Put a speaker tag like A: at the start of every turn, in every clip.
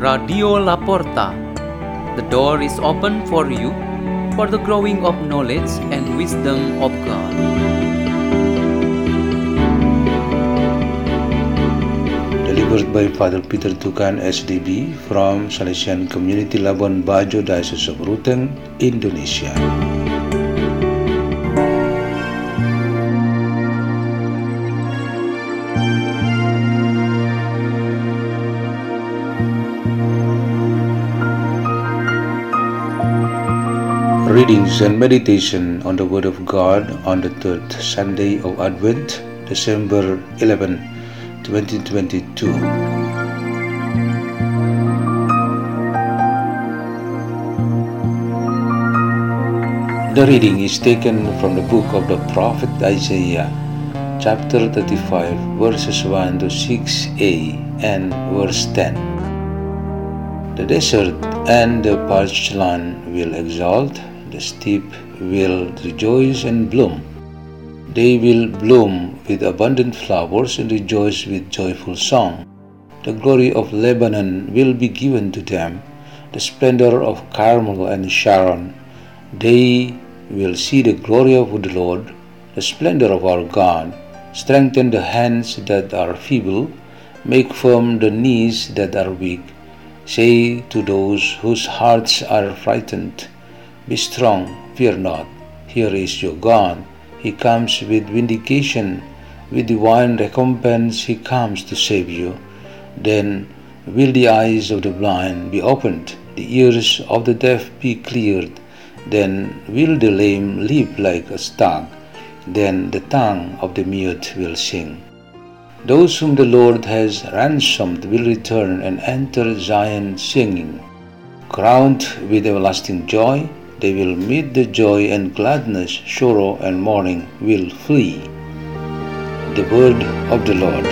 A: Radio Laporta. The door is open for you for the growing of knowledge and wisdom of God.
B: Delivered by Father Peter Tukan SDB from Salesian Community Labuan Bajo Diocese of Ruteng, Indonesia. Readings and meditation on the Word of God on the third Sunday of Advent, December 11, 2022. The reading is taken from the book of the prophet Isaiah, chapter 35, verses 1 to 6a and verse 10. The desert and the parched land will exult, the steep will rejoice and bloom. They will bloom with abundant flowers and rejoice with joyful song. The glory of Lebanon will be given to them, the splendor of Carmel and Sharon. They will see the glory of the Lord, the splendor of our God. Strengthen the hands that are feeble, make firm the knees that are weak. Say to those whose hearts are frightened, Be strong, fear not. Here is your God. He comes with vindication, with divine recompense, He comes to save you. Then will the eyes of the blind be opened, the ears of the deaf be cleared. Then will the lame leap like a stag, then the tongue of the mute will sing. Those whom the Lord has ransomed will return and enter Zion singing. Crowned with everlasting joy, they will meet the joy and gladness, sorrow and mourning will flee. The word of the Lord.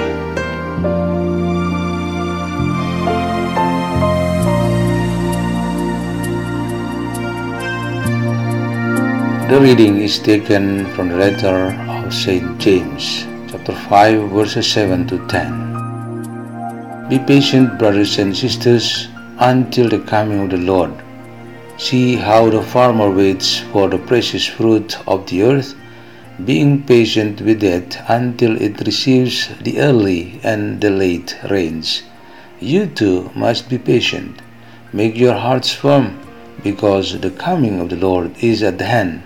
B: The reading is taken from the letter of St. James, chapter 5, verses 7 to 10. Be patient, brothers and sisters, until the coming of the Lord. See how the farmer waits for the precious fruit of the earth, being patient with it until it receives the early and the late rains. You too must be patient. Make your hearts firm, because the coming of the Lord is at hand.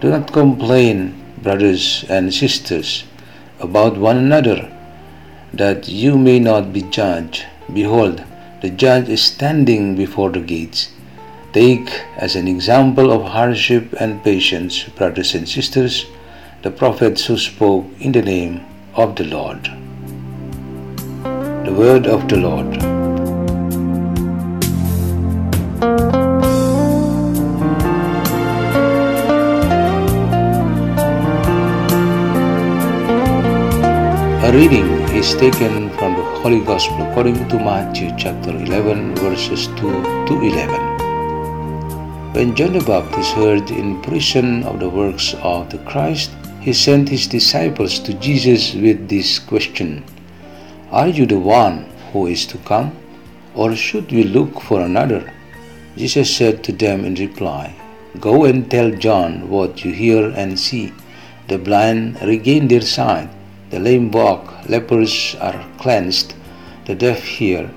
B: Do not complain, brothers and sisters, about one another, that you may not be judged. Behold, the judge is standing before the gates. Take as an example of hardship and patience, brothers and sisters, the prophets who spoke in the name of the Lord. The word of the Lord. A reading is taken from the Holy Gospel according to Matthew chapter 11 verses 2 to 11. When John the Baptist heard in prison of the works of the Christ, he sent his disciples to Jesus with this question Are you the one who is to come, or should we look for another? Jesus said to them in reply, Go and tell John what you hear and see. The blind regain their sight, the lame walk, lepers are cleansed, the deaf hear,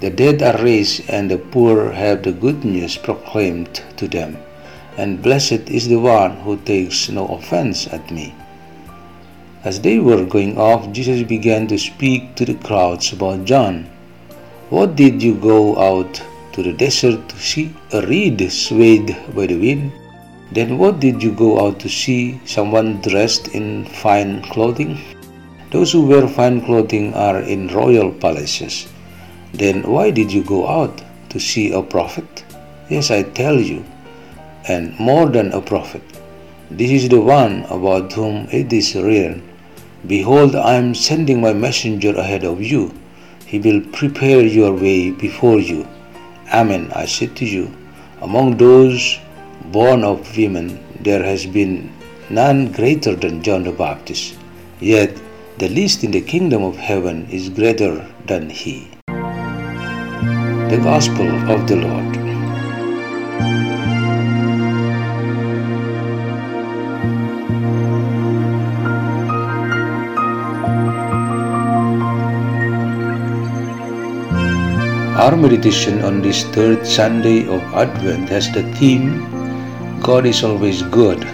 B: the dead are raised, and the poor have the good news proclaimed to them. And blessed is the one who takes no offense at me. As they were going off, Jesus began to speak to the crowds about John. What did you go out to the desert to see? A reed swayed by the wind? Then what did you go out to see? Someone dressed in fine clothing? Those who wear fine clothing are in royal palaces. Then why did you go out to see a prophet? Yes, I tell you, and more than a prophet. This is the one about whom it is written Behold, I am sending my messenger ahead of you. He will prepare your way before you. Amen, I say to you, among those born of women, there has been none greater than John the Baptist. Yet the least in the kingdom of heaven is greater than he. The Gospel of the Lord. Our meditation on this third Sunday of Advent has the theme God is always good.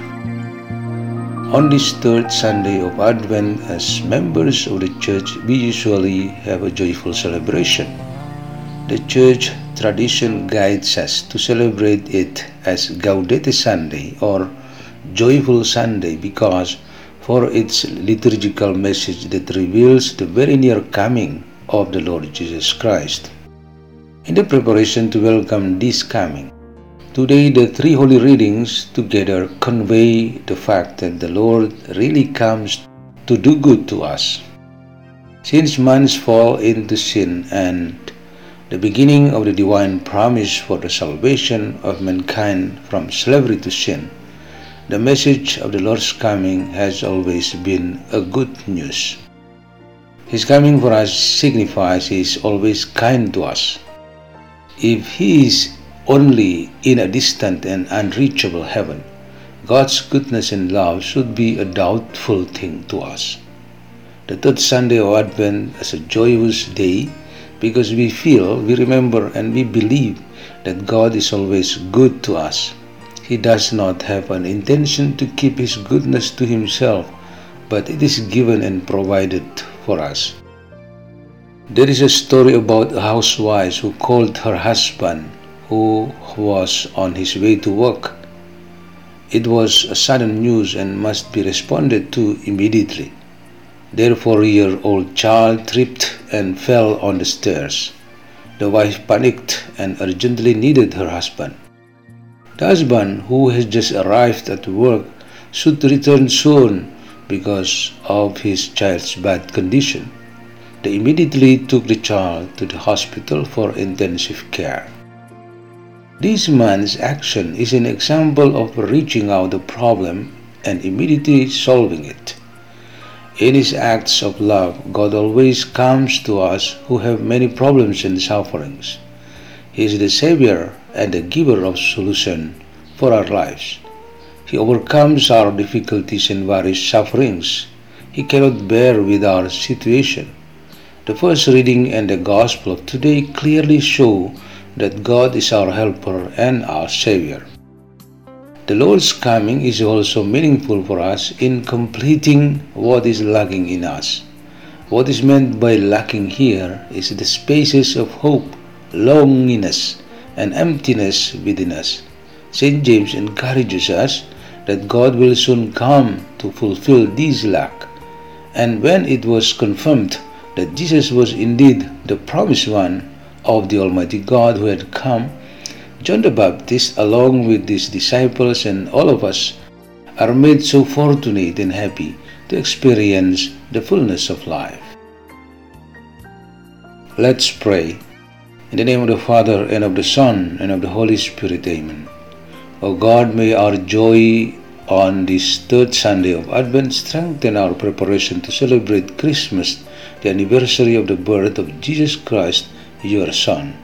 B: On this third Sunday of Advent, as members of the church, we usually have a joyful celebration. The church tradition guides us to celebrate it as Gaudete Sunday or Joyful Sunday because for its liturgical message that reveals the very near coming of the Lord Jesus Christ. In the preparation to welcome this coming, today the three holy readings together convey the fact that the Lord really comes to do good to us. Since man's fall into sin and the beginning of the divine promise for the salvation of mankind from slavery to sin, the message of the Lord's coming has always been a good news. His coming for us signifies He is always kind to us. If He is only in a distant and unreachable heaven, God's goodness and love should be a doubtful thing to us. The third Sunday of Advent is a joyous day because we feel, we remember, and we believe that God is always good to us. He does not have an intention to keep His goodness to Himself, but it is given and provided for us. There is a story about a housewife who called her husband who was on his way to work. It was a sudden news and must be responded to immediately. Their four year old child tripped and fell on the stairs. The wife panicked and urgently needed her husband. The husband, who has just arrived at work, should return soon because of his child's bad condition. They immediately took the child to the hospital for intensive care. This man's action is an example of reaching out the problem and immediately solving it. In his acts of love, God always comes to us who have many problems and sufferings. He is the Savior and the giver of solution for our lives. He overcomes our difficulties and various sufferings. He cannot bear with our situation. The first reading and the gospel of today clearly show that God is our helper and our Savior. The Lord's coming is also meaningful for us in completing what is lacking in us. What is meant by lacking here is the spaces of hope, loneliness, and emptiness within us. St. James encourages us that God will soon come to fulfill this lack. And when it was confirmed that Jesus was indeed the promised one of the Almighty God who had come, John the Baptist, along with his disciples and all of us, are made so fortunate and happy to experience the fullness of life. Let's pray. In the name of the Father, and of the Son, and of the Holy Spirit, Amen. O God, may our joy on this third Sunday of Advent strengthen our preparation to celebrate Christmas the anniversary of the birth of Jesus Christ, your Son.